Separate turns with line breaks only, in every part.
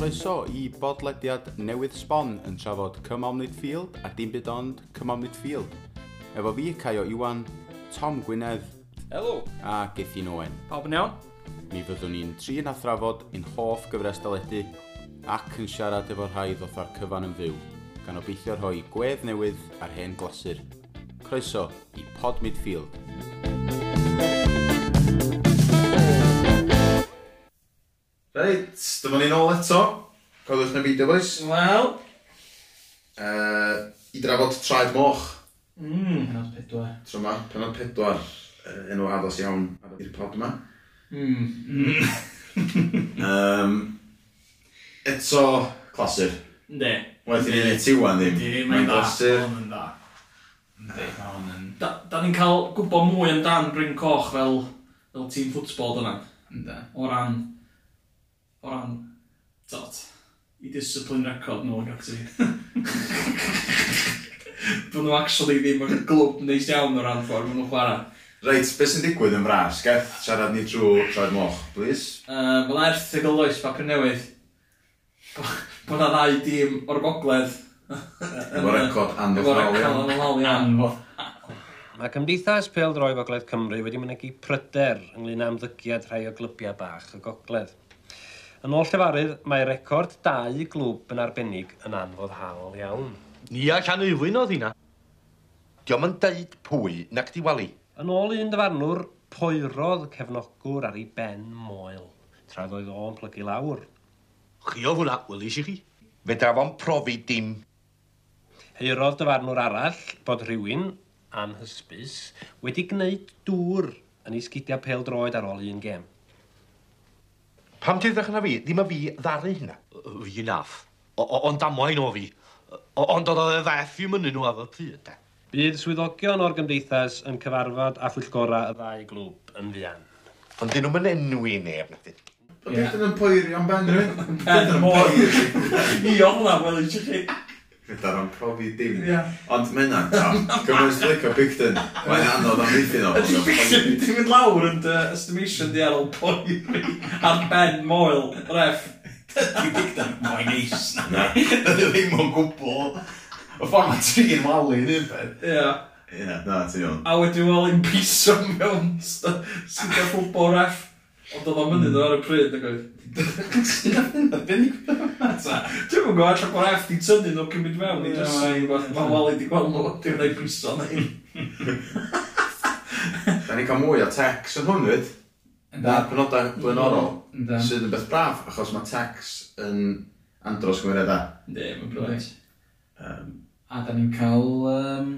Croeso i bodlediad newydd sbon yn trafod Cymom Midfield a dim byd ond Cymom Midfield. Efo fi, Caio Iwan, Tom Gwynedd.
Helo.
A Gethin Owen.
Pawb yn iawn?
Mi fyddwn ni'n trin a thrafod yn hoff gyfres deledu ac yn siarad efo rhai ddoth ar cyfan yn fyw, gan obeithio rhoi gwedd newydd ar hen glasur. Croeso i Pod Midfield. Midfield. Reit, dyma ni'n ôl eto. Codwch na fideo, boys.
Wel.
Uh, I drafod traed moch.
Mmm, penod pedwar.
Tro yma, penod pedwar. Uh, enw addos iawn ar i'r pod yma.
Mmm.
um, eto, clasur.
Ne.
Waeth i ni'n ei tiwan ddim.
Di,
mae'n da.
Mae'n da.
Da, da ni'n cael gwybod mwy amdan Bryn Coch fel, fel tîm ffwtsbol dyna. O ran o ran, dot, i discipline record nhw ac ati. Bydd nhw actually ddim yn glwb neis iawn o ran ffordd nhw'n chwarae.
Reit, beth sy'n digwydd yn fras? Geth, siarad ni trwy troed moch, please.
Uh, Mae'n erthigol oes, papur newydd. Bod na ddau dîm o'r gogledd.
Efo record
anfodd
Mae Cymdeithas Pêl Droi Gogledd Cymru wedi mynegu pryder ynglyn â ymddygiad rhai o glybiau bach y gogledd. Yn ôl llefarydd, mae record dau glwb yn arbennig yn anfoddhaol iawn.
Nia Llan Ewyn oedd hynna. Diom yn deud pwy nac di wali.
Yn ôl un dyfarnwr, poerodd cefnogwr ar ei ben moel, tra oedd o'n plygu lawr.
Chi o hwnna, welis i chi?
Fe drafo'n profi dim.
Heirodd dyfarnwr arall bod rhywun, anhysbys, wedi gwneud dŵr yn ei sgidiau pel droed ar ôl un gem.
Pam ti ddechrau na fi? Ddim y fi ddaru hynna.
Fi nath. Ond damwain o fi. Ond oedd oedd e ddeth i myny nhw ar y pryd, de.
Bydd swyddogion o'r gymdeithas yn cyfarfod a phwyllgora y ddau glwb yn fuan.
Ond dyn nhw'n enwi neb, na thi.
Beth yn yn poeri am ben rhywun?
Ben yn poeri. I ofla, fel eisiau chi
gyda'r profi dim.
Yeah.
Ond mae yna, gymryd licio Picton, mae'n anodd am ddiffyn o.
Ydy Picton wedi mynd lawr yn dy estimation di ar ôl poeri ar Ben moel, ref.
Ydy Picton, mae'n neis.
na.
Ydy ddim o'n gwbl. Y ffordd mae trin walu yn un peth.
Ie.
Ie, na, ti'n iawn.
A wedi wel yn piso mewn sydd gael ffwbol ref. Ond oedd o'n mynd ar y pryd, nag oedd?
Be'n i gwybod?
Dwi'n mwyn gwybod allan bod eff di tynnu nhw cymryd mewn i just... Mae wali di gweld nhw, dwi'n gwneud griso na un.
Da ni cael mwy o tex yn hwn, fyd? Na'r penodau blaenorol, sydd yn beth braf, achos mae tex yn andros gwirionedd.
Ne, mae'n brwynt.
Um,
a da ni'n cael um,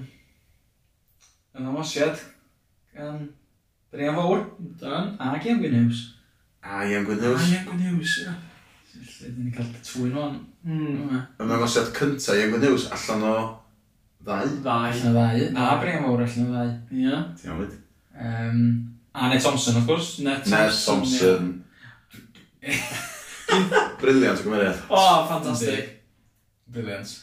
yn amosiad gan um, Dyn fawr.
Dan.
A iawn gwyn news.
A Ian
gwyn
news.
A iawn gwyn
news, ia. Dyn ni'n cael twyn o'n.
Mm.
Yma gosod cyntaf Ian gwyn news allan o ddau.
Ddau.
Allan o ddau. A Brian Fawr allan o ddau.
Ia.
Ti'n amlwyd.
Um, a Ned Thompson, of course.
Ned Thompson.
Ned Thompson. Briliant o gymeriad.
O, ffantastig.
Briliant.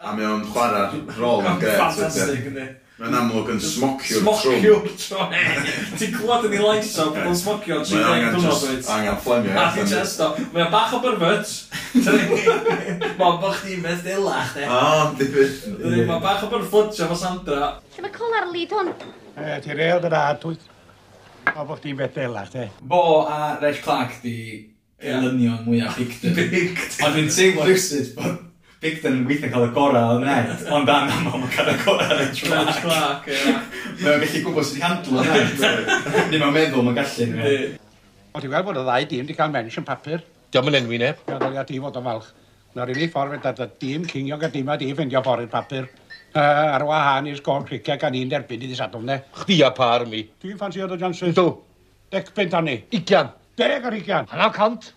A mae o'n chwarae'r rôl yn gret.
Ffantastig, ynddi.
Mae'n amlwg yn smocio'r trwm.
Smocio'r trwm. Ti'n clywed yn ei laisa bod o'n smocio
yn
sy'n
angen
dwrnod wyt.
Angen fflemio.
A ti'n chesto. Mae'n bach o byrfyd. Mae'n bach ni'n beth dilach. de.
O, di beth.
Mae'n bach o byrflwtio fo Sandra.
Lle mae cwl ar lid hwn?
E, ti'n reol rad, adwyd. O, bod chdi'n beth dilach, te.
Bo a Reg Clark di elynion mwyaf bigdyn.
Bigdyn.
Ond dwi'n teimlo rhywsyd bod Bigden weithio'n cael y gorau o'n net, ond dan am o'n cael y gorau yn y trac.
Clark, ie.
Mae'n gallu gwybod sydd i handlo o'n ned. Ni mae'n meddwl mae'n gallu.
O, ti'n gweld bod y ddau dîm wedi cael mention papur?
Diolch yn enwi neb.
Ia, ddylia ti fod yn falch. Na'r unig ffordd fynd at y dîm cinio gan dîm a di ffindio ffordd i'r papur. Uh, ar wahân i'r sgol cricia gan un derbyn i ddisadwn ne.
Chdi a par mi.
Dwi'n ffansi oedd o Johnson?
Dw.
Dec bent anni.
Igian.
Deg ar igian.
Hanna cant.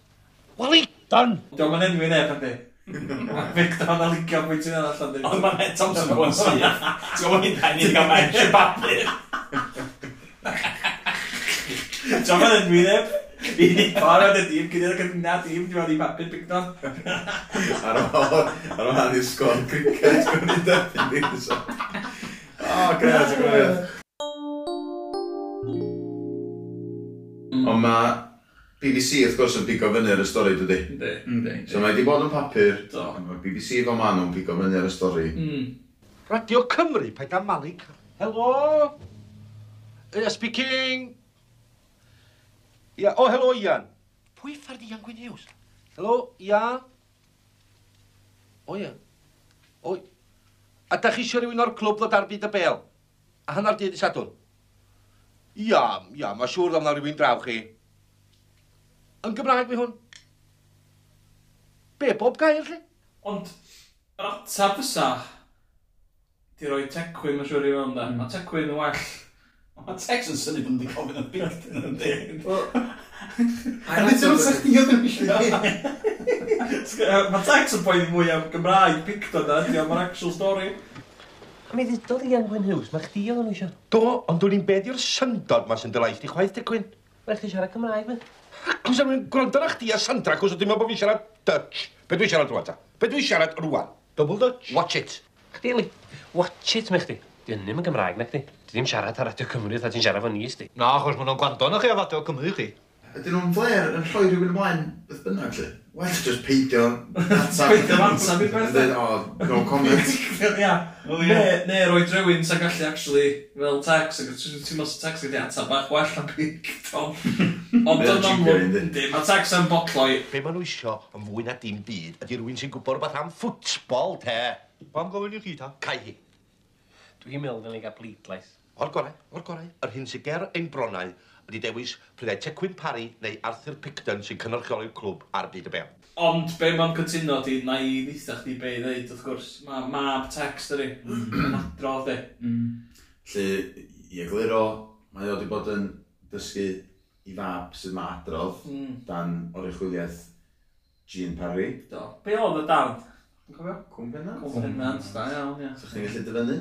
Wali.
Dan.
Diolch yn enwi neb, ynddi. Victor na licio pwy ti'n yna allan ddim.
Ond mae Ned Thompson yn o'n syth. Ti'n gwybod hynna, ni'n cael mench y
bapur. Ti'n gwybod yn wyneb? Fi ni parod y dîm, gyda'r gyda dîm, dwi'n gwybod i papur Picton.
Ar ôl, ar ôl hynny sgol cricket, gwneud ni'n debyg i so. O, gret, gwneud. Ond mae BBC wrth gwrs yn pigo fyny ar y stori dydy.
Ynddi,
ynddi.
So mae wedi bod yn papur,
Do.
mae BBC fo ma nhw'n pigo fyny ar y stori.
Mm.
Radio Cymru, paid am Malik. Helo! Uh, speaking! Ia, o, oh, helo Ian. Pwy ffardi Ian Gwyn Hughes? Helo, ia. O, ia. O, a da chi eisiau rhywun o'r clwb ddod ar byd y bel? A hannar dydd i sadwn? Ia, ia, mae siŵr ddod yna rhywun draw chi. Yn Gymraeg fi hwn. Be, bob gair lle?
Ond, yr atab fysa, di roi tecwyn mae'n siŵr i fewn da. Hmm. Mae tecwyn yn well.
Mae tecs yn syni bod yn gofyn yn byd yn yn deg.
A
nid yw'n sa'ch chi oedd yn mysio.
Mae tecs yn poeni mwy am Gymraeg, picto da, di am yr actual story.
A mi ddodd i Angwen Hughes, mae chdi o'n eisiau?
Do, ond dwi'n beth yw'r syndod mae sy'n dylai chdi chwaith, Decwyn.
Mae chdi siarad Cymraeg, mynd.
Cwrs am gwrando na chdi a Sandra, cwrs o ddim bod fi'n siarad Dutch. Be dwi'n siarad rwan ta? Be dwi'n siarad rwan? Double Dutch? Watch it.
Chdi, Eli, watch it, me chdi. Di yn ddim yn Gymraeg na chdi. Di ddim siarad ar Radio Cymru, dda ti'n siarad fo ni, ysdi.
Na, achos maen nhw'n gwando na chi a Radio Cymru, chi.
Ydyn nhw'n fler yn rhoi rhywun ymlaen beth bynnag, lle? Well, just peidio.
Peidio ansab i beth.
O, oh, no comment.
Ia. Ne, roi drewyn sa'n gallu actually, fel text, ac ti'n mynd text gyda atab bach well am peidio. Ond yn amlwg,
yndi,
mae taxa'n botloi.
Be maen nhw isio yn fwy na dim byd ydy rhywun sy'n gwybod rhywbeth am ffwtbol, te. Pam gofyn i chi, ta? Cai hi.
Dwi'n meddwl dyn ni gael bleidlais.
O'r gorau, o'r gorau. Yr hyn sy'n ger ein bronau ydy dewis prydau Tecwyn Parry neu Arthur Picton sy'n cynorchioli'r clwb ar byd y bel.
Ond be mae'n cytuno di, na i ddeitha chdi be i ddeud, wrth gwrs, mae mab text ydy, mm. yn adrodd e.
Felly, i egluro, mae o wedi bod yn dysgu i fab sydd mae adrodd
mm.
dan orychwyliaeth Jean Parry.
Do. Be oedd y dan? Yn cofio? Cwmpenant. Cwmpenant, da iawn, ia.
Sa'ch chi'n gallu dyfynu?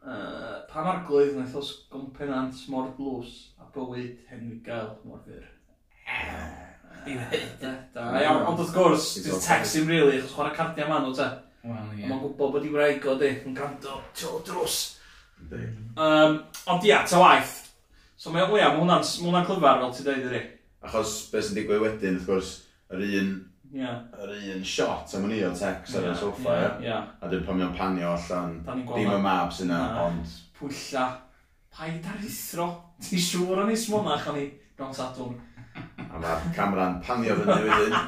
Uh, pa mae'r glwydd wnaeth os gwmpenant mor blws a bywyd Henry Gael mor fyr?
I ddweud,
e, da. Ond wrth gwrs, dwi'n text i'n rili, achos chwarae cardia man o te.
Wel, ie.
Mae'n gwybod bod i wraig o di, yn gwrando, tio
dros.
Um, ond ia, ta waith, So mae o, ia, mae hwnna'n ma hwnna clyfar fel ti dweud ydi.
Achos beth sy'n digwydd wedyn, wrth gwrs, yr un,
yeah.
yr un shot am ni o tex ar y soffa,
ia. yeah.
a dyn pan mae'n panio allan, dim y mab mabs
yna,
ond...
Pwylla, paid ar ithro, ti'n siŵr o'n is monach o'n i, Ron Sadwn.
A mae'r camera'n panio fyny wedyn.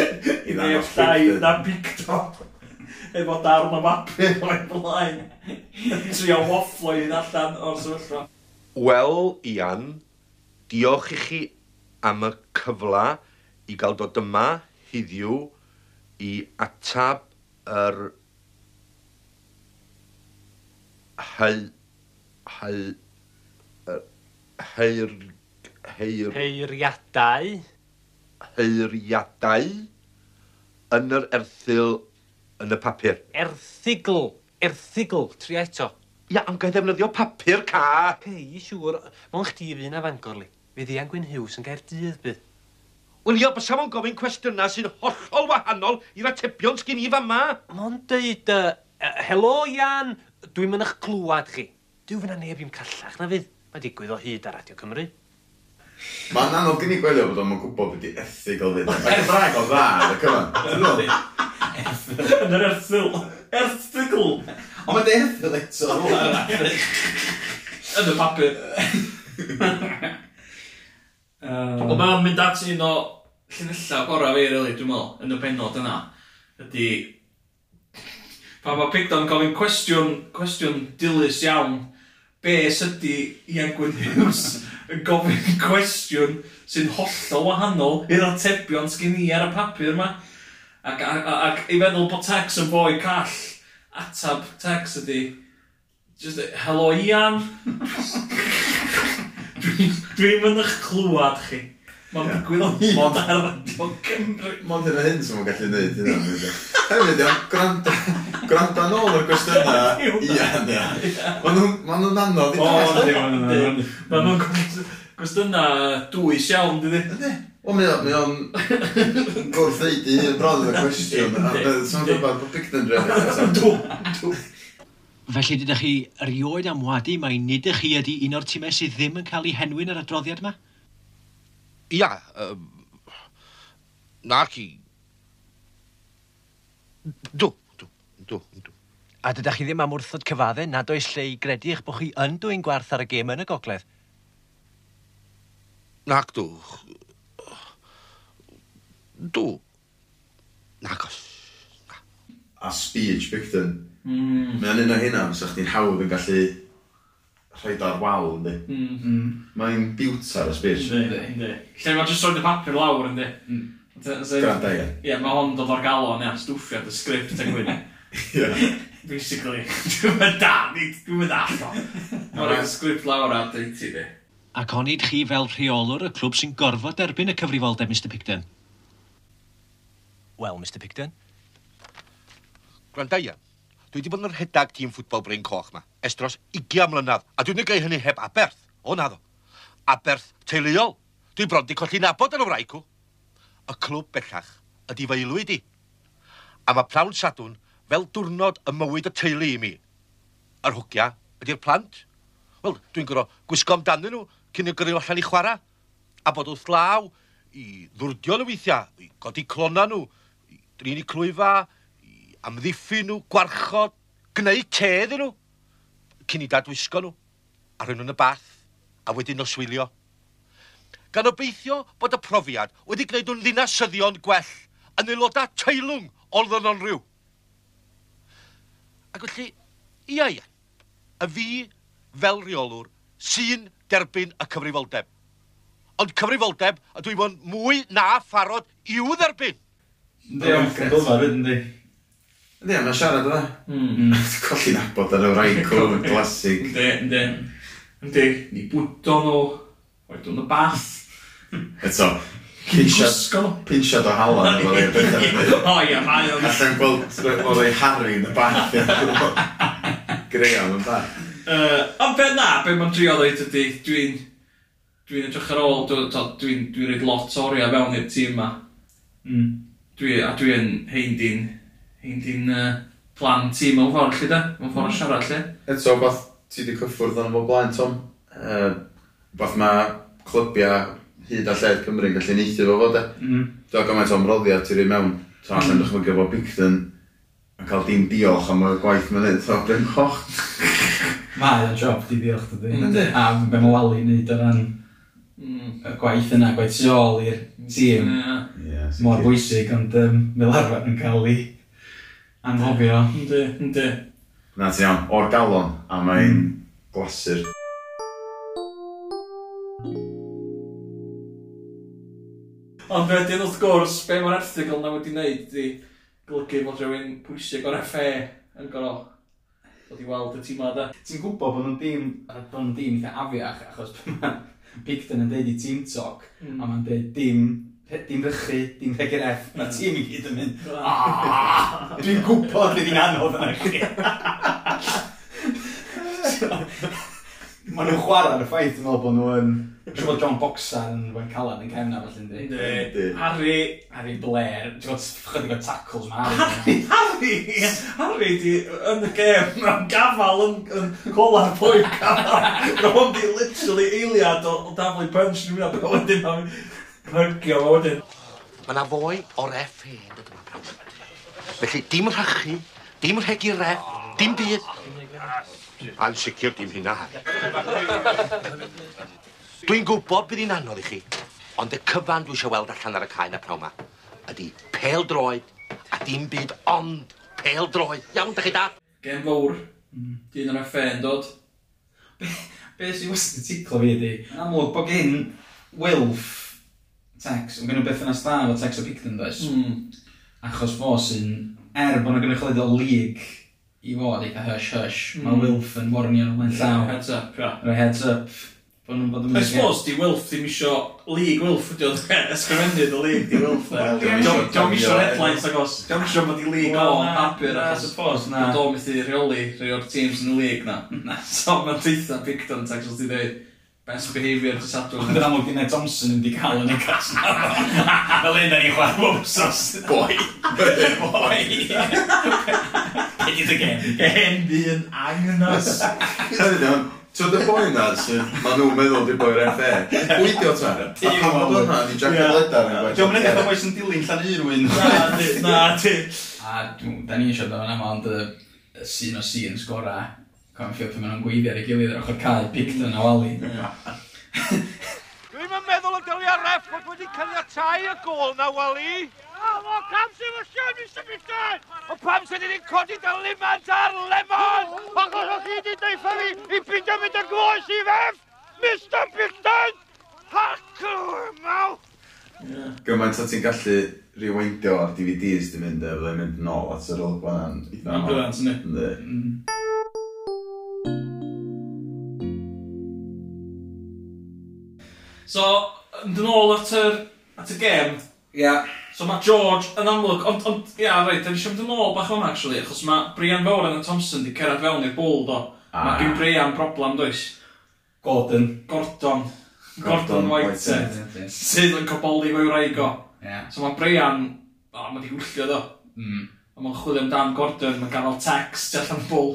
I
ddang
o'r
llai, na bigdod. Efo darn o mapur o'i blaen. Trio wafflo i allan o'r sefyllfa.
Wel, Ian, diolch i chi am y cyfla i gael dod yma heddiw i atab yr hei... hei... yr heir... heir...
Heiriadau.
Heiriadau yn yr erthil yn y papur.
Erthigl. Erthigl. Tri eto.
Ia, ond gael ddefnyddio papur ca.
Pei, siŵr. Mo'n chdi fi yna fangor li. Fe ddian Gwyn Hughes yn gael dydd bydd.
Wel, ia, bys am gofyn cwestiynau sy'n hollol wahanol i'r atebion sgyn i fama.
Mo'n deud, uh, helo Ian, dwi'n mynd eich clywad chi. Dwi'n fyna neb i'n callach na fydd. Mae digwydd o hyd ar Radio Cymru.
Mae'n anodd gen i gwelio bod o'n gwybod beth i ethigol fydd. Mae'n er brag o dda, come cyfan.
Yn yr erthil. Erthigol.
Ond mae'n erthyn eto.
Yn y papur. Ond mae'n mynd at un o llunella gorau fi, really, dwi'n meddwl, yn y benod yna, ydy... Pa mae Pigdon gofyn cwestiwn, cwestiwn dilys iawn, be sydy Ian Gwyn Hughes yn gofyn cwestiwn sy'n hollol wahanol i'r atebion sgyn i ar y papur yma. Ac, ac, ac, ac i feddwl bod Tex yn fwy call atab text ydy just, hello Ian. Dwi'n dwi mynd eich clywad chi. Mae'n digwydd o'n
mod
ar radio Cymru.
Mond yna hyn sy'n gallu gwneud hynna. Hefyd, gwrando, gwrando nôl o'r gwestiynau. Ian, ia. Mae nhw'n anodd i ddall.
O, mae nhw'n gwestiynau dwys iawn, dydy.
Ydy. Wel, mae o'n, Mae o'n gwrth ddeud i un bron yn y cwestiwn, a beth sy'n dod bod big
Dw! rhywbeth.
Felly, dydych chi erioed am wadu mai nid ych chi ydy un o'r tîmau sydd ddim yn cael ei henwyn yr adroddiad yma?
Ia, Um, na ci. Dw, dw, dw, dw.
A dydych chi ddim am wrthod cyfadde nad oes lle i gredu eich bod chi yn dwy'n gwarth ar y gêm yn y gogledd?
Nac dw. Do. Nagos. Na.
A speech fiction.
Mm.
Mae'n un o hynna, sa chdi'n hawdd yn gallu rhaid ar wal, ynddi.
Mm. Mm.
Mae'n biwt ar y speech.
Ynddi, ynddi. Lle mae'n jyst roed y papur lawr, ynddi.
Mm. Grand Ie,
yeah, mae hon dod o'r galon, ia, stwffiad y sgript yn gwyn.
Ie.
Basically, dwi'n mynd da, dwi'n mynd allo. Mae'r sgript lawr ar deiti, di.
Ac onid chi fel rheolwr y clwb sy'n gorfod erbyn y cyfrifoldeb, Mr Picton? Wel, Mr Picton.
Gwranda ia, dwi wedi bod yn rhedag tîm ffwtbol Bryn Coch ma, es dros 20 mlynedd, a dwi'n gwneud hynny heb aberth, o naddo. Aberth teuluol. Dwi bron di colli nabod yn y wraicw. Y clwb bellach ydi fy ilwy di. A mae prawn sadwn fel diwrnod y mywyd y teulu i mi. Yr hwgia ydy'r plant. Wel, dwi'n gorfod gwisgo amdanyn nhw cyn y gyrru allan i chwarae. A bod wrth law i ddwrdio nhw weithiau, i godi clona nhw, Dyn ni'n eu clwyfa, amddiffyn nhw, gwarchod, gwneud te iddyn nhw, cyn i dadwisgo nhw, a rhywun yn y bath, a wedyn noswylio. Gan obeithio bod y profiad wedi gwneud nhw'n ddinasyddion gwell yn aelodau teilwng o'r ddyn rhyw. Ac felly, ia ia, y fi fel reolwr sy'n derbyn y cyfrifoldeb. Ond cyfrifoldeb y dwi fod mwy na pharod i'w dderbyn.
Ynddi, ond yn glyfar
ydyn mae'n siarad yna.
Mm.
Colli'n abod ar y rhaid cwm, glasig.
Ynddi, ynddi. Ynddi, ni bwto nhw, oedden y bath.
Eto, pinsiad, pinsiad o halan.
O ia, mae o'n...
Allan gweld, oedd ei harri yn y bath. Greia, mae'n
da. Ond be na, be mae'n trio dweud ydy, dwi'n... Dwi'n edrych ar ôl, dwi'n dwi, dwi, dwi, dwi, dwi, dwi, dwi, dwi, dwi, dwi,
dwi,
dwi, dwi, dwi, dwi, dwi, dwi, dwi, dwi, a dwi yn heindin, heindin uh, plan ti mewn ffordd lle da, mewn ffordd mm. siarad lle.
Eto, beth ti wedi cyffwrdd o'n fo blaen, Tom? Uh, beth mae clybiau hyd a lled Cymru yn gallu neithio fo fod e.
Mm.
Dwi'n gymaint o ymroddiad ti'n rhoi mewn. So allan mm. dychmygu fo Bigden yn cael dim diolch am y gwaith mae'n neud. So dwi'n coch.
Mae o'n job di diolch dydy. A be mae Wally yn neud o ran
mm.
y gwaith yna, gwaith tu ôl i'r tîm,
yeah.
mor bwysig, ond um, fel arfer yn cael ei anghofio.
Ynddi, ynddi.
Na ti iawn, o'r galon, a mae'n mm. glasur.
Ond wedyn wrth gwrs, be mae'r erthigol na wedi wneud i golygu fod rhywun pwysig o'r FA yn gorfod dod i weld y tîm yma da.
Ti'n gwybod bod nhw'n dîm, bod nhw'n dîm eitha afiach, achos pan Picton yn deud i Team Talk,
mm.
a mae'n deud dim, dim rychu, dim rheger F, mae tîm i gyd yn mynd,
ah,
dwi'n gwybod fydd hi'n anodd yna chi. Mae nhw'n chwarae ar y ffaith yn meddwl bod nhw'n... yn Dwi'n meddwl John Boxer yn Callan yn cefna felly, ynddi?
Ynddi. Harry...
Harry Blair. Ti'n gwybod, chydig o tackles mae
Harry, Harry! Harry di, yn y gêm mewn gafal yn, yn colar boi gafal. Ro'n di literally eiliad o, o daflu punch yn mynd. A wedyn mae'n pyrgio fo wedyn.
Mae na fwy o'r F hen dod yma pawb. Felly, dim rhychu, dim rhegi ref, dim byd. A'n sicr dim hynna. Dwi'n gwybod bydd hi'n anodd i chi, ond y cyfan dwi eisiau weld allan ar y cae na pnawn 'ma ydy pel droed a dim byd ond pel droed. Iawn, da chi da?
Gêm fawr. Mm. Dyn yna ffen dod.
Beth be sy'n wastad ticlo fi ydi, yn amlwg bod gen Wilf Tex, yn gynnu beth yna star o Tex o Picton, does?
Mm.
Achos fo sy'n, er bod yna gynnu chlyd o lig i fod eitha hush-hush, mm. mae Wilf yn warnio nhw'n llaw.
Heads up, ia.
Yeah. Heads up bod nhw'n bod yn
I suppose di Wilf ddim isio League Wilf ydi oedd ysgrifennydd y League di Wilf
eh.
Diolch isio headlines agos Diolch isio bod i League o papur
I suppose na
Do methu rheoli rhai o'r teams yn y League na
Na
so mae'n teitha Picton, on tax os di dweud Best behaviour to Sadwrn.
Ond yn amlwg gyda Thompson yn di cael yn y cas na. Fel un ni chwarae wwsos.
Boi.
Boi. Edith again.
Gen di yn angnos.
So y boi yna, sydd, ma nhw'n meddwl di boi'r FA, gwydio ta. A pan bod hwnna, di Jack yeah. Ledar yn
gwaith. Dwi'n mynd eithaf oes yn dilyn llan unrhyw'n.
Na, ti.
A da ni eisiau dod yna, ond y sy'n o sy'n sgora, Canfield pan maen nhw'n gweiddi ar ei gilydd ar ochr cael Picton a Wally.
Dwi'n meddwl y dyliau ref bod wedi caniatau y gol na, Wally. O, pam sy'n fysio ni sy'n? O, pam sy'n ni'n codi dy limant ar lemon? O, gos o chi wedi deitha fi i byd mynd y gwoes i fef? Mr Bydden! Hac o'r mawth!
Gymaint o ti'n gallu rewindio ar DVDs di mynd efo byddai'n mynd nôl at yr olwg fan. I
blant ni. Ynddi.
Mm.
So, yn ôl at yr, at y gem.
Ia. Yeah.
So mae George yn amlwg, ond, ond, ia, rhaid, da ni siarad yn ôl bach o'n actually, achos mae Brian Fawr yn y Thompson di cerdd fewn i'r bwl do.
Ah.
Mae gen Brian broblem does.
Gordon.
Gordon.
Gordon,
Gordon
Whitehead.
Sydd yn coboli fe'i wraigo.
Yeah.
So mae Brian, o, oh, mae di gwyllio do.
Mm.
A mae'n chwilio amdan Gordon, mae'n gael text allan bwl.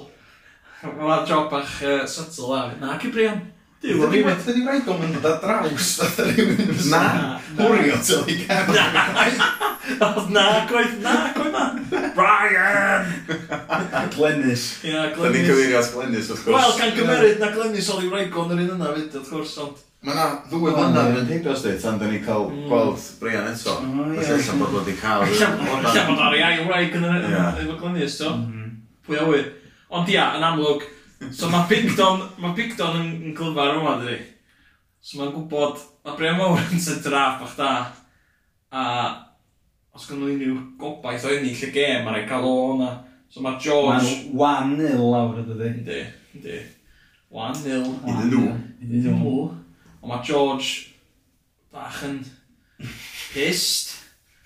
Mae'n job bach uh, subtle a, na, ci Brian.
Dydy o'n mynd dod draws oedd rhywun yn
Na.
Hwrio til i gefn Na.
Oedd na, gwaith, na, gwaith na. Brian!
Glenys.
Ia, Glenys.
Da ni'n cyfeirio at Glenys, wrth gwrs.
Wel, gan gymeryd na Glenys oedd i Michael yn yr un yna fyd, wrth gwrs, ond...
Mae na ddwy mlynedd yn heibio sdi, tan da ni cael
mm.
gweld Brian eto. Felly allan bod wedi cael...
Allan bod ar ei ail wraig yn y Glenys, to. Mhm. Pwy a wyr. Ond ia, yn amlwg, So mae Pigdon, mae Pigdon yn, yn glyfar yma, dydi. So mae'n gwybod, mae Brem Owens yn draff bach da. A os gynnu unrhyw gobaith o ennill y gêm, mae'n rhaid cael o hwnna. So mae George...
Mae'n wan nil lawr ydy.
Ydy, ydy. Wan nil.
Iddyn nhw.
Iddyn nhw. Ond mae George bach yn pissed.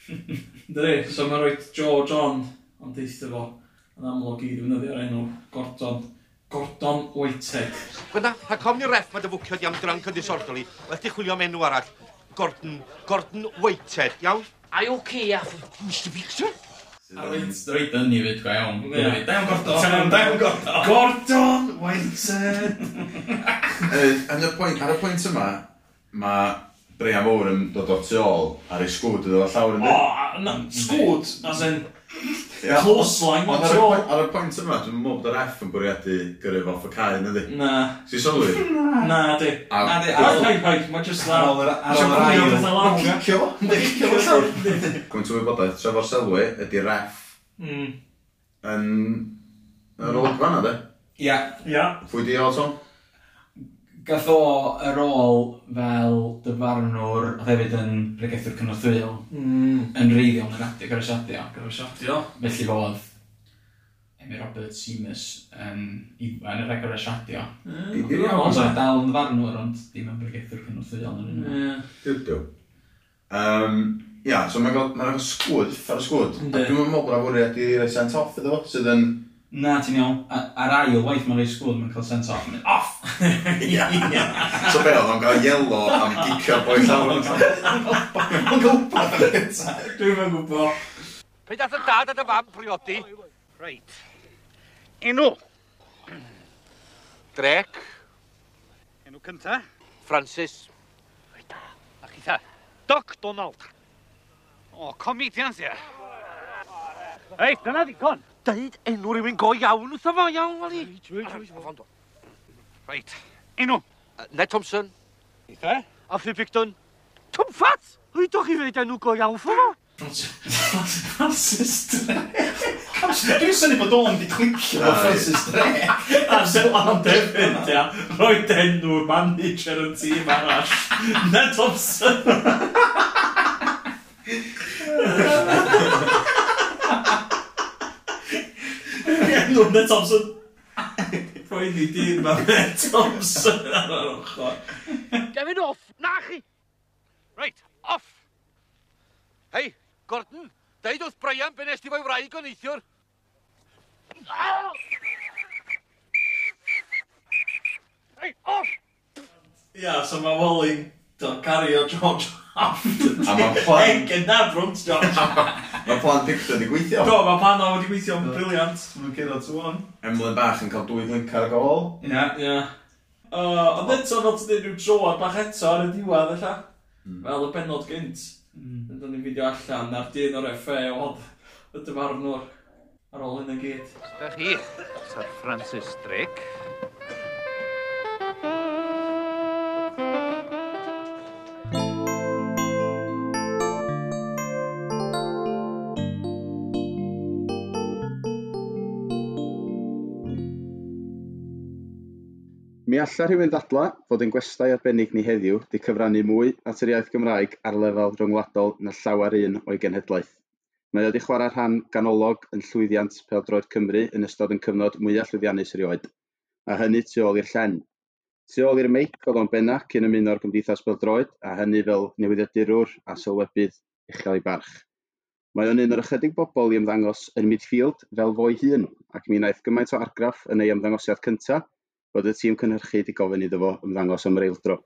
Dwi, so mae'n rhoi George on, ond deitha fo, yn amlwg i ddefnyddio'r enw Gordon. Gordon Whitehead.
Gwna, a com ni'r ref mae dy fwcio di am drunk yn disorderly. Wel, di chwilio am enw arall. Gordon, Gordon Whitehead, iawn?
Are you okay after
Mr Victor?
Roedd yn ni fyd, gwa iawn. Da iawn Gordon. Da iawn Gordon.
Gordon Whitehead.
Yn y pwynt, Ar y pwynt yma, mae Brian Mowr yn dod o'r tu ôl ar ei sgwd iddo fo llawr yn
O,
dweud.
a- na, sgwd, as in, close line,
Ond ar y pwynt- ar y pwynt yma, dwi'n meddwl bod yr F yn bwriadu gyrru fo off y cae, nid.
Na,
Si sylwi?
na di.
A-
Na di, a
paid paid, mae jyst
Ar ôl yr ar ôl yr ail.
Mae'n ail.
cicio fo.
Cicio fo llawr.
Gwynt o wybodaeth, trefo'r sylwi ydy ref
Mm.
yn... yn olygfa na, de?
Ia.
Ia.
Pwy di o, Tom?
Gath o y rôl fel dyfarnwr, a hefyd yn regethwr cynorthwyol,
mm.
yn reiddiol yn radio, gyrwysiadio.
Gyrwysiadio.
Felly fodd Emmy Robert Seamus yn Iwan y agor
asiadio.
Ond oedd dal yn ddarnwr, ond dim yn bregethwr cynorthwyol yn yna.
Dydw. Um, Ia, so mae'n cael ma sgwd, ffer sgwd. Dwi'n meddwl bod y fwriad i roi sent off iddo fo, sydd yn...
So na ti'n iawn, ar ail waith mae'n rei sgwyd, mae'n cael sent off, mae'n off!
So be oedd o'n cael yelo am gicio boi llawn?
Mae'n gwybod! yn gyntaf.
Dwi'n mae'n gwybod.
Pe dath y dad a dy fam priodi?
Reit. Enw.
Drec.
Enw cynta.
Francis. Reit.
A chi ta? Doc Donald. O, comedians, ie. Ei, dyna ddigon
deud enw rhywun go iawn wrtho fo, iawn, Oli?
Reit, reit, Enw?
Uh, Ned Thompson.
Eitha?
A Phil Picton. Tom Rwy Rydwch chi ddeud enw go iawn ffo fo?
Francis Drake.
Dwi'n syni bod o'n di clicio o Francis Drake.
A Zeland hefyd, ia. Roi enw'r manager yn tîm arall. Ned Thompson. Gwynna Thompson. Rwy'n ni dyn ma fe Thompson ar yr ochr.
Gefyn off, na chi! Reit, off! Hei, Gordon, deud wrth Brian be nes ti fo'i wraig o neithiwr.
Hei, off!
Ia, yeah, so mae Wally Dyna cario George Hampton.
A ma' plan-
Egin na Brooks George.
Mae plan Dixon i gweithio.
Do, mae pan o wedi gweithio yn briliant.
Mae'n cyrra to one.
Emlyn bach yn cael dwy link ar y gol.
Ie.
Ie. Uh, Ond eto, fel ti'n dweud, rhyw droad bach eto ar y diwedd, alla. Hmm. Fel y benod gynt. Hmm. Yn dod ni'n fideo allan, na'r dyn o'r FA oedd y dyfarnwr ar ôl hyn y gyd.
Da chi, Sir Francis Drake.
Mi alla rhywun ddadla fod ein gwestai arbennig ni heddiw wedi cyfrannu mwy at yr iaith Gymraeg ar lefel rhyngwladol na llawer un o'i genhedlaeth. Mae wedi chwarae rhan ganolog yn llwyddiant Peldroed Cymru yn ystod yn cyfnod mwyaf llwyddiannus erioed, a hynny tu ôl i'r llen. Tu ôl i'r meic oedd o'n benna cyn ymuno'r Gymdeithas Peldroed, a hynny fel newyddiadurwr a sylwebydd uchel ei barch. Mae o'n un o'r ychydig bobl i ymddangos yn midfield fel fo'i hun, ac mi wnaeth gymaint o argraff yn ei ymddangosiad cyntaf, bod y tîm cynhyrchu wedi gofyn iddo fo ymddangos am reildro.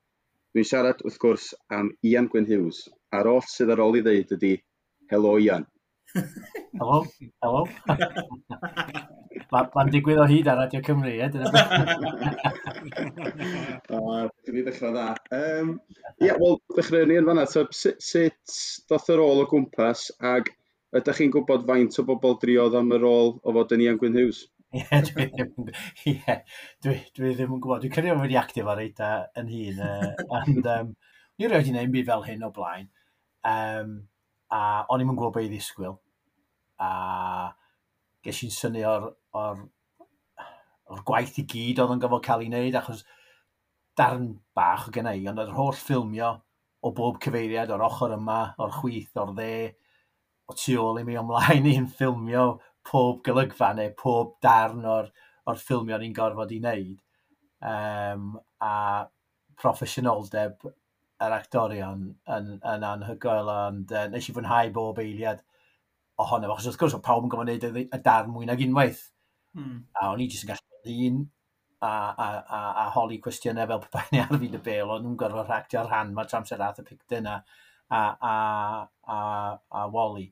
Dwi'n siarad wrth gwrs am Ian Gwyn Hughes, a'r oll sydd ar ôl i ddeud ydy, helo Ian.
Helo, helo. Mae'n ma digwydd o hyd ar Radio Cymru, ie? Dyna
beth. Dwi'n ddechrau dda. Um, Ie, yeah, wel, ddechrau ni yn fanna. So, sut, sut doth yr ôl o gwmpas, ag ydych chi'n gwybod faint o bobl driodd am y ôl o fod yn Ian Gwyn Hughes?
Ie, dwi ddim, ie, dwi, dwi ddim yn gwybod. Dwi'n credu bod wedi actif ar eita yn hun. Uh, and, um, ni rhaid i wneud byd fel hyn o blaen. Um, a o'n i'n gwybod beth i ddisgwyl. A ges i'n syni o'r, or, o'r gwaith i gyd oedd yn gofod cael ei wneud, achos darn bach o gennau i, ond yr holl ffilmio o bob cyfeiriad o'r ochr yma, o'r chwith, o'r dde, o tu ôl i mi ymlaen i'n ffilmio pob golygfa neu pob darn o'r, or ffilmio ni'n gorfod i wneud. Um, a proffesiynoldeb yr actorion yn, yn anhygoel, ond uh, nes i fwynhau bob eiliad ohono, achos wrth gwrs, o pawb yn gofyn wneud y darn mwy nag unwaith. Mm. A o'n i jyst yn gallu un a, a, a, a holi cwestiynau fel pe ni ar fyd y bel, ond nhw'n gorfod rhactio'r rhan, mae tramser ath y pictyn a, a, a, a, a Wally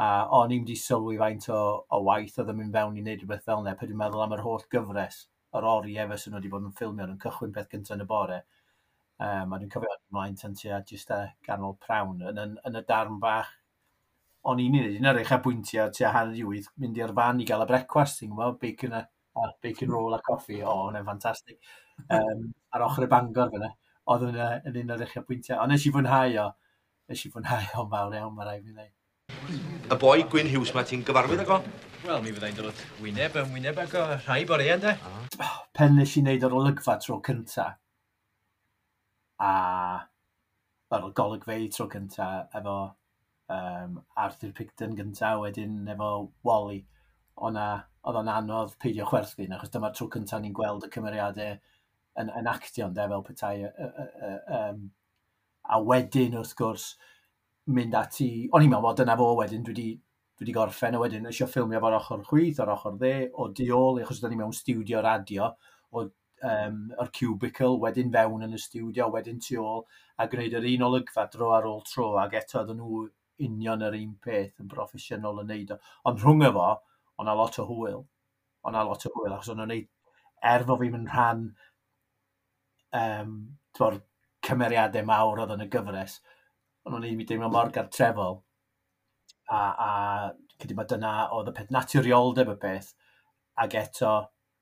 a o'n i'n di sylwi faint o, o waith oedd yn mynd fewn i wneud rhywbeth fel yna, pe dwi'n meddwl am yr holl gyfres yr ori efo sy'n wedi bod yn ffilmio yn cychwyn peth gyntaf yn y bore. Um, a dwi'n cofio ymlaen tan tua jyst a ganol prawn yn, yn, yn y darn bach. O'n i'n ei wneud, eich abwyntiau tua hanner i wyth, mynd i'r fan i gael y brecwast, ti'n gwybod, bacon, a, a bacon roll a coffi, o, oh, hwnna'n ffantastig. Um, ar ochr y bangor fyna, oedd yn un o'r eich abwyntiau. Ond nes i fwynhau o, nes i fwynhau o mawr iawn, mae rhaid fi wneud.
Y boi Gwyn Hughes mae ti'n gyfarwydd ag o?
Wel, mi fyddai'n dod wyneb yn wyneb ag o rhai bore e, de.
Ah. Pen nes i wneud yr olygfa tro cynta, a yr golygfei tro cynta efo um, Arthur Picton gynta, wedyn efo Wally, o'na oedd o'n anodd peidio chwerthin, achos dyma'r tro cynta ni'n gweld y cymeriadau yn, yn actio'n de fel petai. Uh, uh, uh, Um, a wedyn, wrth gwrs, mynd ati... O'n i'n meddwl, well, dyna fo wedyn, dwi wedi dwi wedi gorffen, a wedyn eisiau ffilmio fo'r ochr chwyth, o'r ochr dde, o diol, achos da ni mewn studio radio, o um, o'r cubicle, wedyn fewn yn y studio, wedyn tu ôl, a gwneud yr un olygfa dro ar ôl tro, ac eto oedden nhw union yr un peth yn broffesiynol yn neud o. Ond rhwng efo, ond a lot o hwyl. Ond a lot o hwyl, achos o'n neud, er fo fi'n rhan um, cymeriadau mawr oedd yn y gyfres, ond o'n i wedi deimlo mor gartrefol. A, a cydy mae dyna oedd y peth naturioldeb y peth, ac eto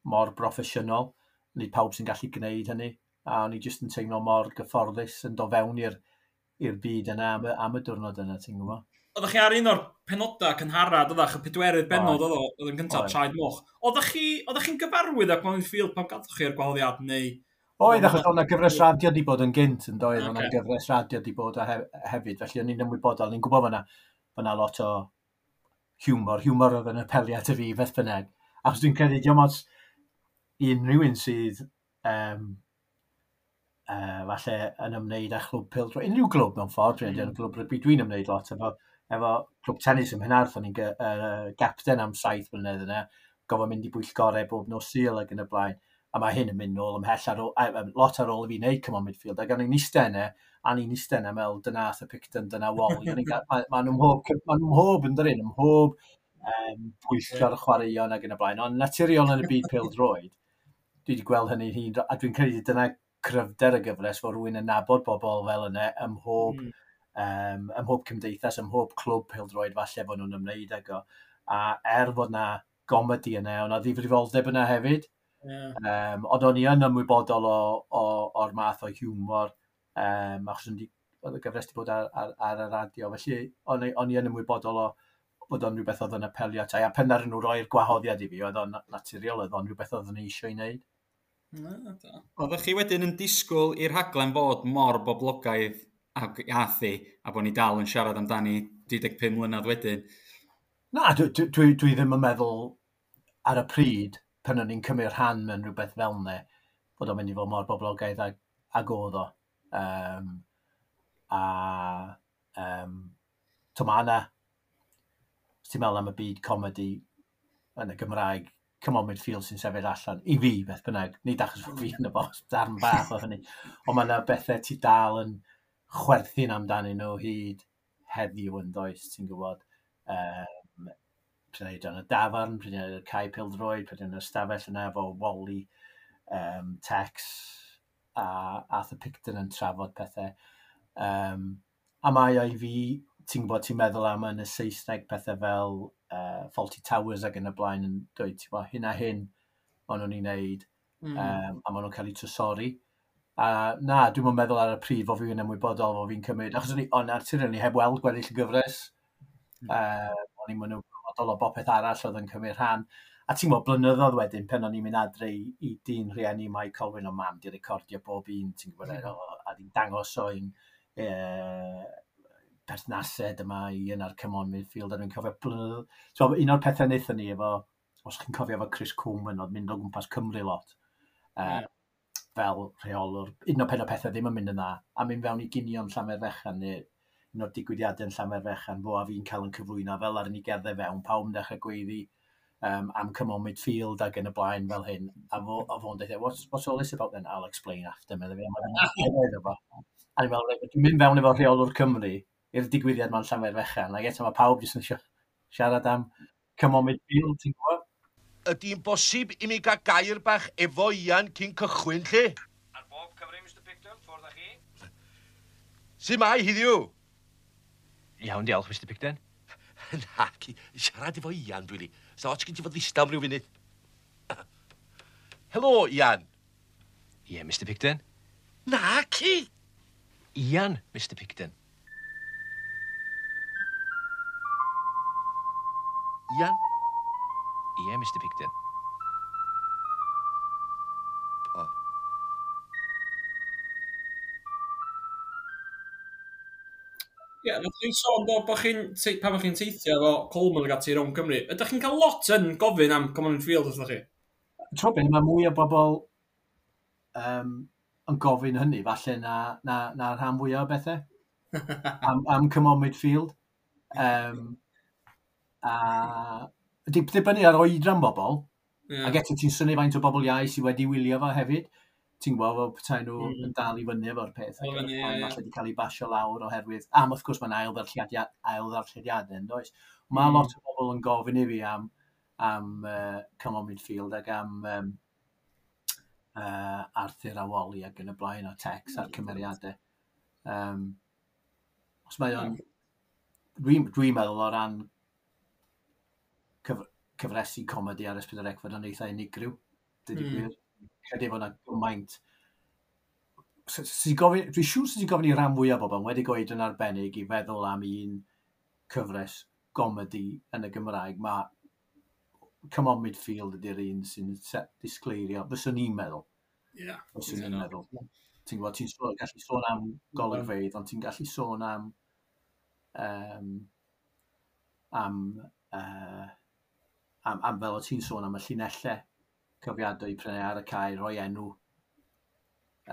mor broffesiynol. Nid pawb sy'n gallu gwneud hynny, a o'n i jyst yn teimlo mor gyfforddus yn do fewn i'r byd yna am y, am y diwrnod yna, ti'n gwybod?
Oeddech chi ar un o'r penodau cynharad, oeddech y pedwerydd benod oedd yn gyntaf Traed Moch. Oeddech chi'n gyfarwydd ac mae'n ffil pan gadwch chi'r gwahoddiad neu
Oedd, achos o'na gyfres radio di bod yn gynt yn doedd, okay. o'na gyfres radio di bod hef, hefyd, felly o'n i'n ymwybodol, ni'n gwybod fyna, fyna lot o hiwmor, hiwmor oedd yn apeliad y fi, beth bynnag. Achos dwi'n credu, diolch ots i unrhyw un sydd um, uh, falle yn ymwneud â chlwb pildro, unrhyw glwb mewn ffordd, mm. yn glwb rygbi, dwi'n ymwneud lot efo, efo clwb tennis ym Mhenarth, o'n i'n uh, gapten am saith blynedd yna, gofod mynd i bwyllgorau bob nos syl ac yn y blaen a mae hyn yn mynd nôl ymhell ar ôl, a, lot ar ôl i fi wneud cymryd midfield, ac ni'n istennau, a ni'n eistedd yna mel dyna Arthur Picton, dyna Wally, mae ma nhw'n mhob, ma nhw mhob yn dyrun, yn mhob um, pwyllio'r chwaraeon ac yn y blaen, ond naturiol yn y byd pil droed, dwi wedi gweld hynny hun, a dwi'n credu dyna cryfder y gyfres fod rhywun yn nabod bobl fel yna ym mhob, mm. um, ym mhob cymdeithas, ym mhob clwb pildroed falle bod nhw'n ymwneud ag o. A er fod na gomedi yna, ond a ddifrifoldeb yna hefyd, Yeah. Um, ond o'n i yn ymwybodol o, o, o'r math o hiwmor, um, achos oedd y gyfres wedi bod ar, ar, ar y radio. Felly, o'n, on i yn ymwybodol o bod o'n rhywbeth oedd yn apelio tai. A pen ar nhw roi'r gwahoddiad i fi, oedd o'n naturiol, oedd o'n rhywbeth oedd yn eisiau ei wneud.
Oeddech chi wedyn yn disgwyl i'r haglen fod mor boblogaidd a athu, a bod ni dal yn siarad amdani 25 mlynedd wedyn?
Na, dwi, dwi, dwi ddim yn meddwl ar y pryd pan o'n i'n cymryd rhan mewn rhywbeth fel ne, bod o'n mynd i fod mor boblogaidd ag, ag oedd o. Um, a um, to ma Tomana, os ti'n meddwl am y byd comedi yn y Gymraeg, come on midfield sy'n sefyll allan, i fi beth bynnag, nid achos fod fi yn y bos, darn bach o hynny, ond mae yna bethau ti dal yn chwerthu'n amdanyn nhw hyd heddiw yn does, ti'n gwybod. Uh, pryd yn y dafarn, pryd yn y cae pildroed, pryd yn y stafell yna efo Wally, um, Tex a Arthur Picton yn trafod pethau. Um, a mae o'i fi, ti'n gwybod, ti'n meddwl am yn y Saesneg pethau fel uh, Faulty Towers ac yn y blaen yn dweud, ti'n gwybod, hyn a hyn maen nhw'n ei wneud, mm. um, a maen nhw'n cael eu trysori. A na, dwi'n mwyn meddwl ar y prif fo fi'n ymwybodol fo fi'n cymryd, achos o'n i, o'n artur, ti'n i heb weld gweddill y gyfres. Mm. uh, o'n i'n mynd penodol o bopeth arall oedd yn cymryd rhan. A ti'n gwybod, blynyddoedd wedyn, pen o'n i'n mynd adre i, i dyn rhieni mae Colwyn o mam di recordio bob un, ti'n gwybod, mm. a di'n dangos o'n e, perthnased yma i yn ar Cymon Midfield, a dwi'n cofio blynyddoedd. So, un o'r pethau wnaethon ni efo, os chi'n cofio efo Chris Coleman, oedd mynd o gwmpas Cymru lot. E, mm. Fel rheolwr, un o'r pen o pethau ddim yn mynd yna, a mynd fewn i ginion llamer fechan neu un o'r digwyddiadau yn llamer fechan fo a fi'n cael yn cyflwyno fel ar ni gerdded fewn pawb yn dechrau gweiddi um, am come on midfield ac yn y blaen fel hyn a fo, a fo'n dweud what's, what's all this about then I'll explain after meddwl fi a ni'n meddwl dwi'n mynd fewn efo rheolwr Cymru i'r digwyddiad ma'n llamer fechan ac eto mae pawb jyst yn siarad am come on midfield ti'n gwybod
ydy'n bosib i mi gael gair bach efo Ian cyn cychwyn lle?
Ar bob cyfri, Mr Picton, ffwrdd â chi.
Su mai, hiddiw?
Iawn, diolch, Mr Picden.
Na, ci, siarad efo Ian, dwi'n li. Sa ots gen ti fod ddista am ryw funud. Helo, Ian.
Ie, yeah, Mr Picden.
Na, ci!
Ian, Mr Picden.
Ian?
Ie, yeah, Mr Picden.
Ie, yeah, nath ni'n sôn bod bo chi'n, pa bod chi'n teithio efo Coleman ag ati rhwng Cymru, ydych chi'n cael lot yn gofyn am Common Field ydych chi?
Tro beth, mae mwy o bobl um, yn gofyn hynny, falle na, na, na rhan fwyaf o bethau, am, am Common Midfield. Um, a di dibynnu ar oedran bobl, yeah. ac eto ti'n syni faint o bobl iau sydd wedi wylio fo hefyd ti'n gweld fel petai nhw mm. yn dal i fyny efo'r peth. Ac yn yeah. ffordd wedi cael ei basio lawr oherwydd, am wrth gwrs mae'n ail ddarllediadau yn does. Mae mm. lot o bobl yn gofyn i fi am, am uh, Come On Midfield ac am um, uh, Arthur a Wally ac yn y blaen o Tex a'r cymeriadau. Um, os mae o'n... Dwi'n dwi meddwl o ran cyf cyfresu comedi ar Ysbryd yr Ecfod yn eitha unigryw. Dydy mm. gwir credu fod yna gymaint. Dwi'n siŵr sydd wedi gofyn i ran fwy o bobl, wedi gweud yn arbennig i feddwl am un cyfres gomedi yn y Gymraeg. Mae Come On Midfield ydy'r un sy'n disgleirio, fyswn i'n meddwl. Yeah, fyswn i'n meddwl. Ti'n gwybod, ti'n sôn, gallu sôn am golygfeidd, mm. ond ti'n gallu sôn am um, am, uh, am, am fel o ti'n sôn am y llinellau cyfriadwy prynu ar y cae, rhoi enw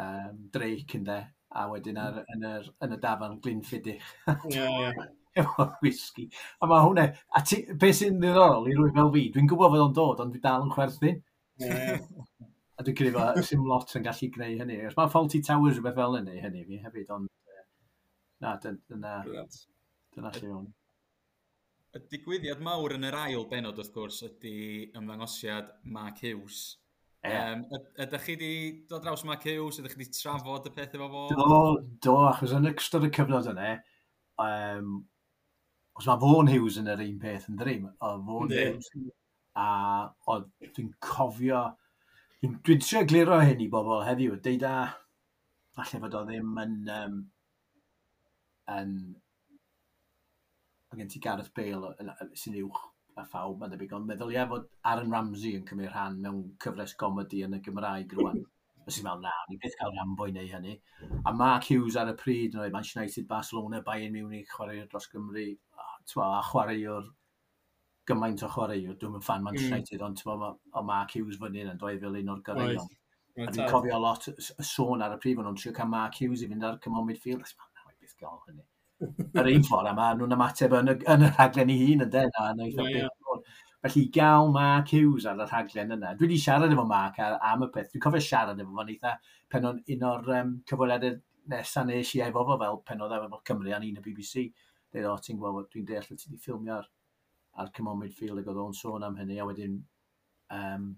um, dreic yn a wedyn ar, yn, yr, yn y dafan glynffidich. yeah, yeah. Efo whisky. A mae hwnna, a ti, beth sy'n ddiddorol i rwy'n fel fi, dwi'n gwybod fod o'n dod, ond dwi dal yn chwerthu. A dwi'n credu bod sy'n lot yn gallu gwneud hynny. Os mae Faulty Towers rhywbeth fel hynny, hynny fi hefyd, ond na, dyna, dyna lle o'n...
Y digwyddiad mawr yn yr ail benod, wrth gwrs, ydy ymddangosiad Mark Hughes. Yeah. Um, ydych chi wedi dod draws Mark Hughes? Ydych chi wedi trafod y pethau efo fo?
Do, do, achos yn ystod y cyfnod yna, um, os mae Fawn Hughes yn yr un peth yn ddim, o Fawn Hughes a oedd dwi'n cofio, dwi'n dwi trio gliro hyn i bobl heddiw, deud a, falle fod o ddim yn, um, yn mae gen ti Gareth Bale sy'n uwch a phawb mae'n debyg, ond meddwl ie fod Aaron Ramsey yn cymryd rhan mewn cyfres gomedi yn y Gymraeg rwan. Fes i'n meddwl, na, ni beth cael Rambo i neu hynny. A Mark Hughes ar y pryd, yn oed Manchester United, Barcelona, Bayern Munich, chwarae dros Gymru, a chwaraewr gymaint o chwaraewr, dwi'n fan Manchester United, ond ma, o Mark Hughes fyny yn dweud fel un o'r gyrraeon. A dwi'n cofio lot y sôn ar y pryd, ond o'n trio cael Mark Hughes i fynd ar cymol cymomid na, beth gael hynny yr un ffordd yma, nhw'n ymateb yn y, yn y rhaglen ei hun yn den, A, yeah, yeah. Felly gael Mark Hughes ar y rhaglen yna. Dwi wedi siarad efo Mark am y peth. Dwi'n cofio siarad efo fo'n eitha pen o'n un o'r um, cyfweliadau nesaf nes i efo fo fel pen oedd efo Cymru a'n un y BBC. Dwi'n o, ti'n gweld, dwi'n deall ti wedi ffilmio ar, ar Cymru Midfield ac oedd o'n sôn am hynny, a wedyn um,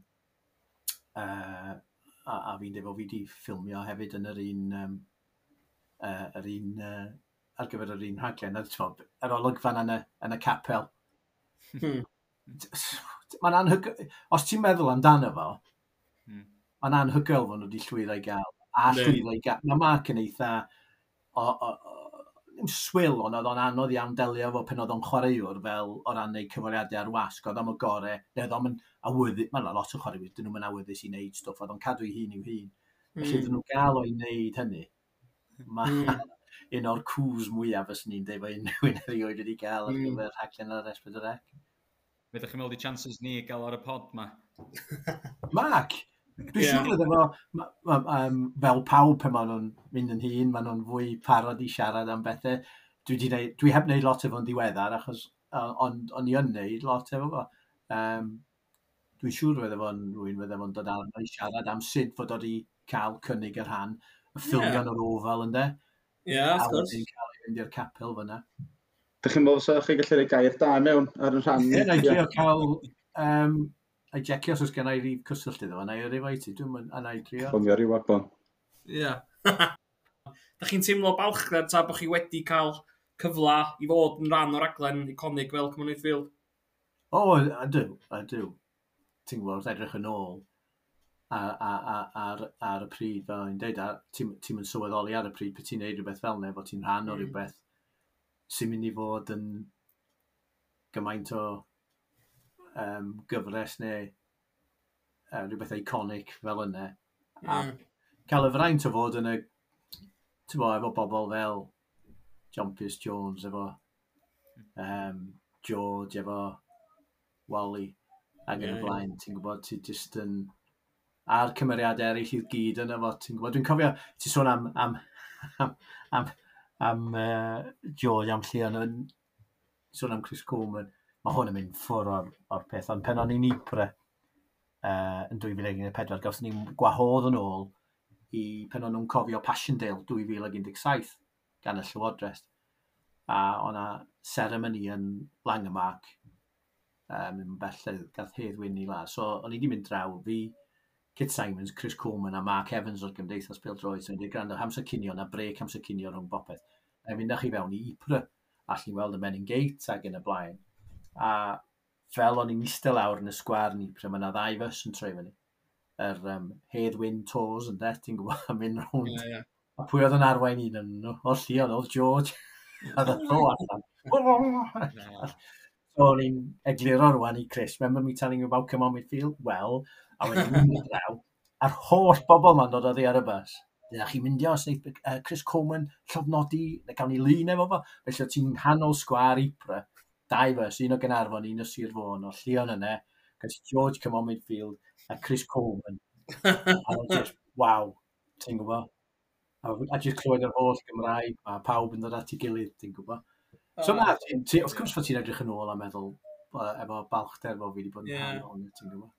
uh, a, a fi'n defo fi wedi ffilmio hefyd yn yr un um, uh, yr un uh, ar gyfer yr un rhaglen, a yr olygfan yn y, yn y capel. Hmm. Mae'n anhygoel, os ti'n meddwl amdano fo, hmm. mae'n anhygoel fod nhw wedi llwyddo i gael. A llwyddo i gael. Mae Mark yn eitha, o, o, o, ddim swil ond oedd o'n anodd iawn delio fo pen oedd o'n chwaraewr fel o ran neud cyforiadau ar wasg, oedd o'n gore, neu oedd o'n awyddus, mae'n lot o chwaraewr, dyn nhw'n awyddus i wneud stwff, oedd o'n cadw i hun i'w hun. Felly mm. dyn nhw'n gael o'i wneud hynny. Mae mm un o'r cws mwyaf fyswn ni'n dweud bod unrhyw un erioed wedi cael ar hmm. gyfer rhaglen ar S4C.
Fe ddech chi'n meddwl i chances ni gael ar y pod ma?
Mac! Dwi'n yeah. siŵr iddyn nhw, um, fel pawb pe maen nhw'n mynd yn hun, maen nhw'n fwy parod i siarad am bethau. Dwi, neud, dwi heb wneud lot efo'n diweddar, achos ond on i yn wneud lot efo fo. Um, dwi'n siŵr fydde fo'n rwy'n fydde fo'n dod ar i siarad am sut fod wedi cael cynnig yr rhan, y ffilio yeah. o'r ofal ynddo.
Ie, yeah, wrth gwrs. A wedyn
cael ei fynd i'r capel fyna.
Dych chi'n meddwl sa'ch chi'n gallu rhoi gair da mewn ar y rhan?
Ie, na i cael... Um, a'i jecio os oes gen i rif cysyllt iddo, a na i rif i ti, dwi'n mynd, a na i drio.
Chwilio rhyw wabon.
Ie. Da chi'n teimlo balchgrad ta bod chi wedi cael cyfla i fod yn rhan o'r aglen iconig fel Cymru Field?
O, oh, ydw, ydw. Ti'n gwybod, edrych yn ôl, ar, ar, ar, ar y pryd, fel o'n i'n deud, ti'n ti yn sylweddoli ar y pryd pe ti'n neud rhywbeth fel neu, bod ti'n rhan mm. o rhywbeth sy'n mynd i fod yn gymaint o um, gyfres neu uh, rhywbeth iconic fel yna. Mm. A cael y fraint o fod yn y, ti'n bo, efo bobl fel John Pierce Jones, efo um, George, efo Wally, ac yn yeah, y blaen, yeah. ti'n gwybod, ti'n just yn... Um, a'r cymeriadau eraill i'r gyd yna fo. Ti'n gwybod, dwi'n cofio, ti'n sôn am, am, am, am, am uh, George, am lle yn sôn am Chris Coleman. Mae hwn yn mynd ffwr o'r, or peth, ond pen o'n i'n Ipre uh, yn 2014, gawson ni'n gwahodd yn ôl i pen o'n nhw'n cofio Passiondale 2017 gan y Llywodraeth. A o'na seremoni yn Langemark um, yn belledd gath Hedd Wyn i la. So, o'n i wedi mynd draw fi, Kit Simons, Chris Coleman a Mark Evans o'r Gymdeithas Pildroed. So, wedi gwrando hamser cynio na brec hamser cynio rhwng bopeth. A mynd chi fewn i Ypres, a chi'n weld y Menin Gate ag yn y blaen. A fel o'n i'n eistedd lawr yn y sgwar yn Ypres, mae yna ddau fys yn troi fyny. Yr um, um, Headwind Tours yn det, ti'n gwybod, yn mynd rhwng. Yeah, yeah. A pwy oedd yn arwain un yn nhw? O Llion, oedd George. a dda ddo allan. so o'n i'n egluro rwan i Chris, remember me telling you about come on midfield? Well, a wedyn mynd draw, a'r holl bobl ma'n dod o ddi ar y bus. Dyna chi'n mynd iawn, sy'n uh, Chris Coleman, llofnodi, na gawn ni lun efo fo. Felly ti'n hanol sgwar Ipra. Dau bus, un o Gynarfon, un o Sir Fôn, o Llion yna, e, gyda George Cymon Midfield a Chris Coleman. a just, waw, ti'n gwybod? A, a jyst clywed yr holl Gymraeg, a pawb yn dod at ei gilydd, ti'n gwybod? So na, wrth gwrs fod ti'n edrych yn ôl a meddwl, efo balchder fo fi wedi bod yn yeah. rhan o'n, ti'n gwybod?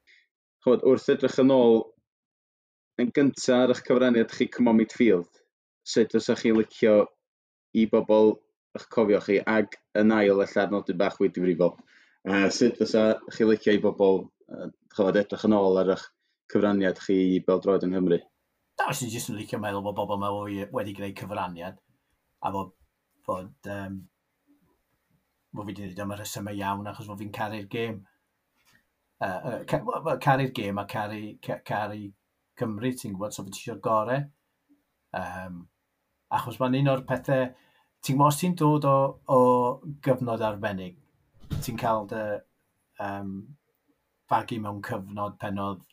chod, wrth edrych yn ôl yn gyntaf ar eich cyfraniad chi Come On Midfield, sut fysa'ch chi licio i bobl eich cofio chi, ag yn ail eich adnodyn bach wedi frifo. Uh, sut fysa chi licio i bobl uh, chod, edrych yn ôl ar eich cyfraniad chi i Beldroed yng Nghymru?
Da, os ni'n jyst yn licio meddwl bod bobl mae wedi gwneud cyfraniad, a bod, bod um, bod fi wedi dweud am y rhesymau iawn achos bod fi'n caru'r gêm uh, uh, caru'r gêm a caru, caru Cymru, ti'n gwybod, so fe ti eisiau gorau. Um, achos mae'n un o'r pethau, ti'n gwybod, os ti'n dod o, o gyfnod arbennig, ti'n cael dy um, fagu mewn cyfnod pen oedd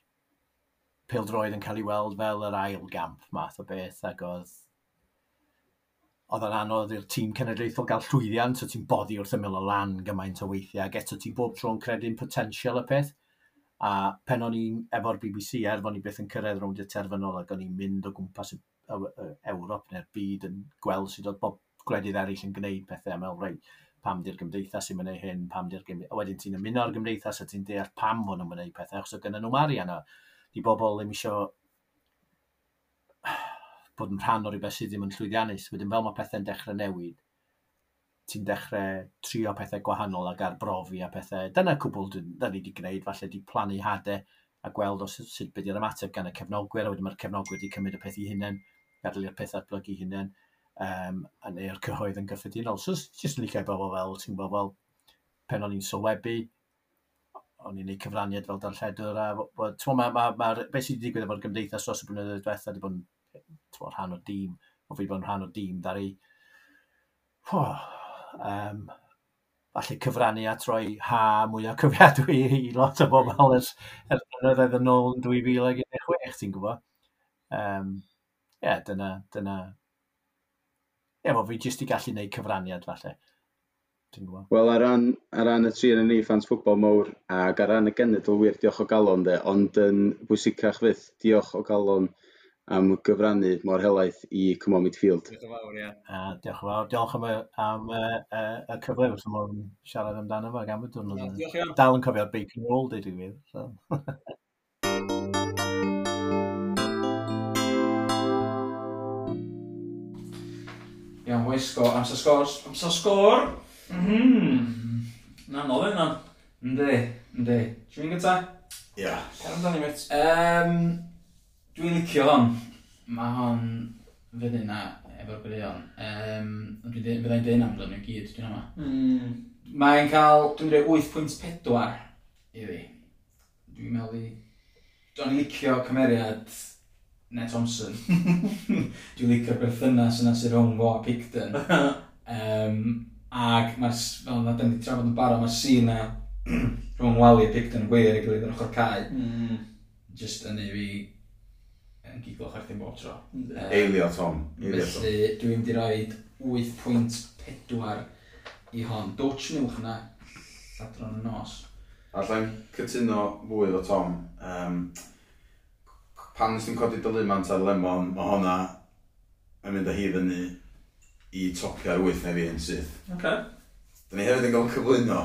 pildroed yn cael ei weld fel yr ail gamp math o beth, ac oedd oedd yn anodd i'r tîm cenedlaethol gael llwyddiant, so ti'n boddi wrth ymyl o lan gymaint o weithiau, ac eto ti bob tro'n credu'n potensial y peth. A pen o'n i'n efo'r BBC, er fo'n i beth yn cyrraedd rownd i'r terfynol, ac o'n i'n mynd o gwmpas y, y, y, Ewrop neu'r byd yn gweld sydd oedd bob gwledydd eraill yn gwneud pethau, a mewn rei, pam di'r gymdeithas sy'n mynd hyn, pam di'r gymdeithas... A wedyn ti'n ymuno â'r gymdeithas a ti'n deall pam hwn nhw'n mynd pethau, achos o gynnu nhw marian. Di bobl ddim eisiau bod yn rhan o rhywbeth sydd ddim yn llwyddiannus. Wedyn fel mae pethau'n dechrau newid, ti'n dechrau trio pethau gwahanol ac arbrofi a pethau. Dyna cwbl dyn ni wedi gwneud, falle wedi plannu hadau a gweld os sut beth yw'r ymateb gan y cefnogwyr, a wedyn mae'r cefnogwyr wedi cymryd y peth i hunain, gadael i'r peth atblygu hunain, um, a neu'r cyhoedd yn gyffredinol. So, jyst yn licio bobl fel, ti'n gwybod, fel, pen o'n i'n sylwebu, o'n i'n ei cyfraniad fel darlledwr, a ti'n ma, ma, ma, beth sydd wedi digwydd efo'r gymdeithas dros y blynyddoedd diwethaf wedi bod yn tywod, rhan o dîm, o fi bod yn rhan o dîm ddari oh, um, falle cyfrannu a troi ha mwy o cyfiadwy i lot o bobl ers er blynyddoedd yn ôl yn 2016, ti'n gwybod? Um, yeah, dyna, dyna... Ie, yeah, fi jyst i gallu gwneud cyfraniad falle.
Wel, ar ran, ar ran y tri yn ni ffans ffwbol mowr, ac ar ran y genedl wir, diolch o galon de, ond yn bwysicach fydd, diolch o galon am gyfrannu mor helaeth i Cymru Midfield.
Diolch yn fawr, ie. Diolch yn fawr. Diolch am, am uh, uh, y cyfle wrth ymwneud yn siarad amdano fo ac am y diwrnod. iawn. dal yn cofio'r bacon roll, dweud dwi'n meddwl. So.
Iawn, wei amser sgors, amser sgor! Mhm. Na, nol yna. Ynddi. Ynddi. Ti'n mynd gyda?
Ia.
Cer amdani, met. Um, Dwi'n licio hon. Mae hon fydd yna efo'r gwirion. Um, Byddai'n fyddai'n dweud amdano nhw gyd, dwi'n yma. Mm. Mae'n cael, dwi'n dweud 8.4 i fi. Dwi'n meddwl i... Dwi'n licio cymeriad Ned Thompson. dwi'n licio'r berthynas yna sy'n rhwng fo a Picton. um, ac mae'r, fel yna, dyn ni trafod yn barod, mae'r sîn na rhwng Wally a Picton yn gwir i gilydd yn ochr cae. Mm. Just yn ei fi yn giglo chwerthin bob tro.
Eilio Tom.
Felly, dwi'n di roi 8.4 i hon. Dwtch newch yna, adron y nos.
Alla'n cytuno fwy o Tom. Um, pan nes ti'n codi dylumant ar lemon, mae honna yn mynd â hi fyny i topio'r wyth neu fi yn syth.
Okay.
Dyna ni hefyd yn gael cyflwyno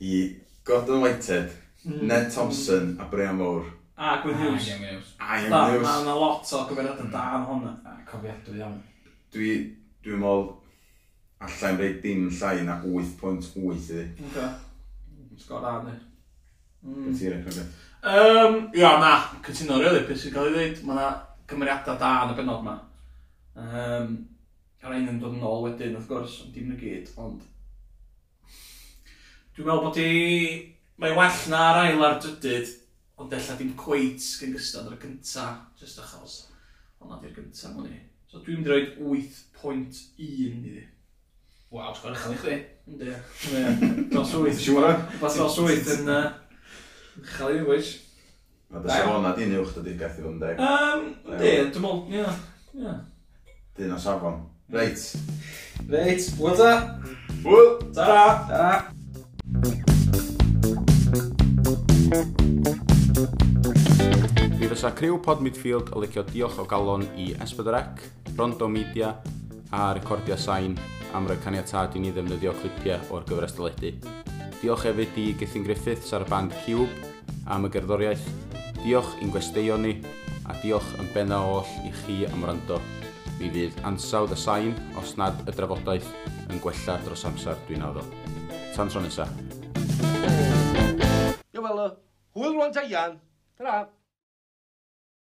i Gordon Whitehead, mm. Ned Thompson a Brian Moore.
A Gwyn ah, Hughes.
A Hughes. Hughes. Mae
yna lot o gyfeiriad yn da yn hwnna. A cofiadwy iawn.
Dwi, dwi'n meddwl, allai'n rhaid dim llai na 8.8 iddi.
Oce. Sgor ar ni.
Mm. Beth i'r eich
Um, ia, na, cytuno rili, beth sy'n cael ei ddweud, mae yna cymeriadau da yn y benod yma. Um, Ar ein yn dod yn ôl wedyn, wrth gwrs, ond dim yn y gyd, ond... Dwi'n meddwl bod i... Mae'n well na'r ail ar drydydd, ond ella dim cweit gen gystod ar y gynta, jyst achos honna di'r gynta mwyn i. So dwi'n mynd i roed 8.1 iddi. Waw, sgwr uchel i chdi. Ynddi. Dos 8.
Siwr
o? Fath dos 8 yn uchel i fi, wys.
Na, dy safona di'n uwch dydy gath i fod yn deg.
Um, ynddi, dwi'n mwyn, ia.
Dyn o safon. Reit.
Reit, wel da.
Wel,
da. Da.
da fysa criw pod midfield o licio diolch o galon i Esbydrec, Rondo Media a recordio sain am roi caniatad i ni ddefnyddio clipiau o'r gyfres dyledu. Diolch hefyd i Gethin Griffiths ar y band Cube am y gerddoriaeth. Diolch i'n gwesteion ni a diolch yn benna oll i chi am rando. Mi fydd ansawdd y sain os nad y drafodaeth yn gwella dros amser dwi'n addo. Tan tro nesaf.
Iawelo, hwyl rwan ta Ian. Ta-ra!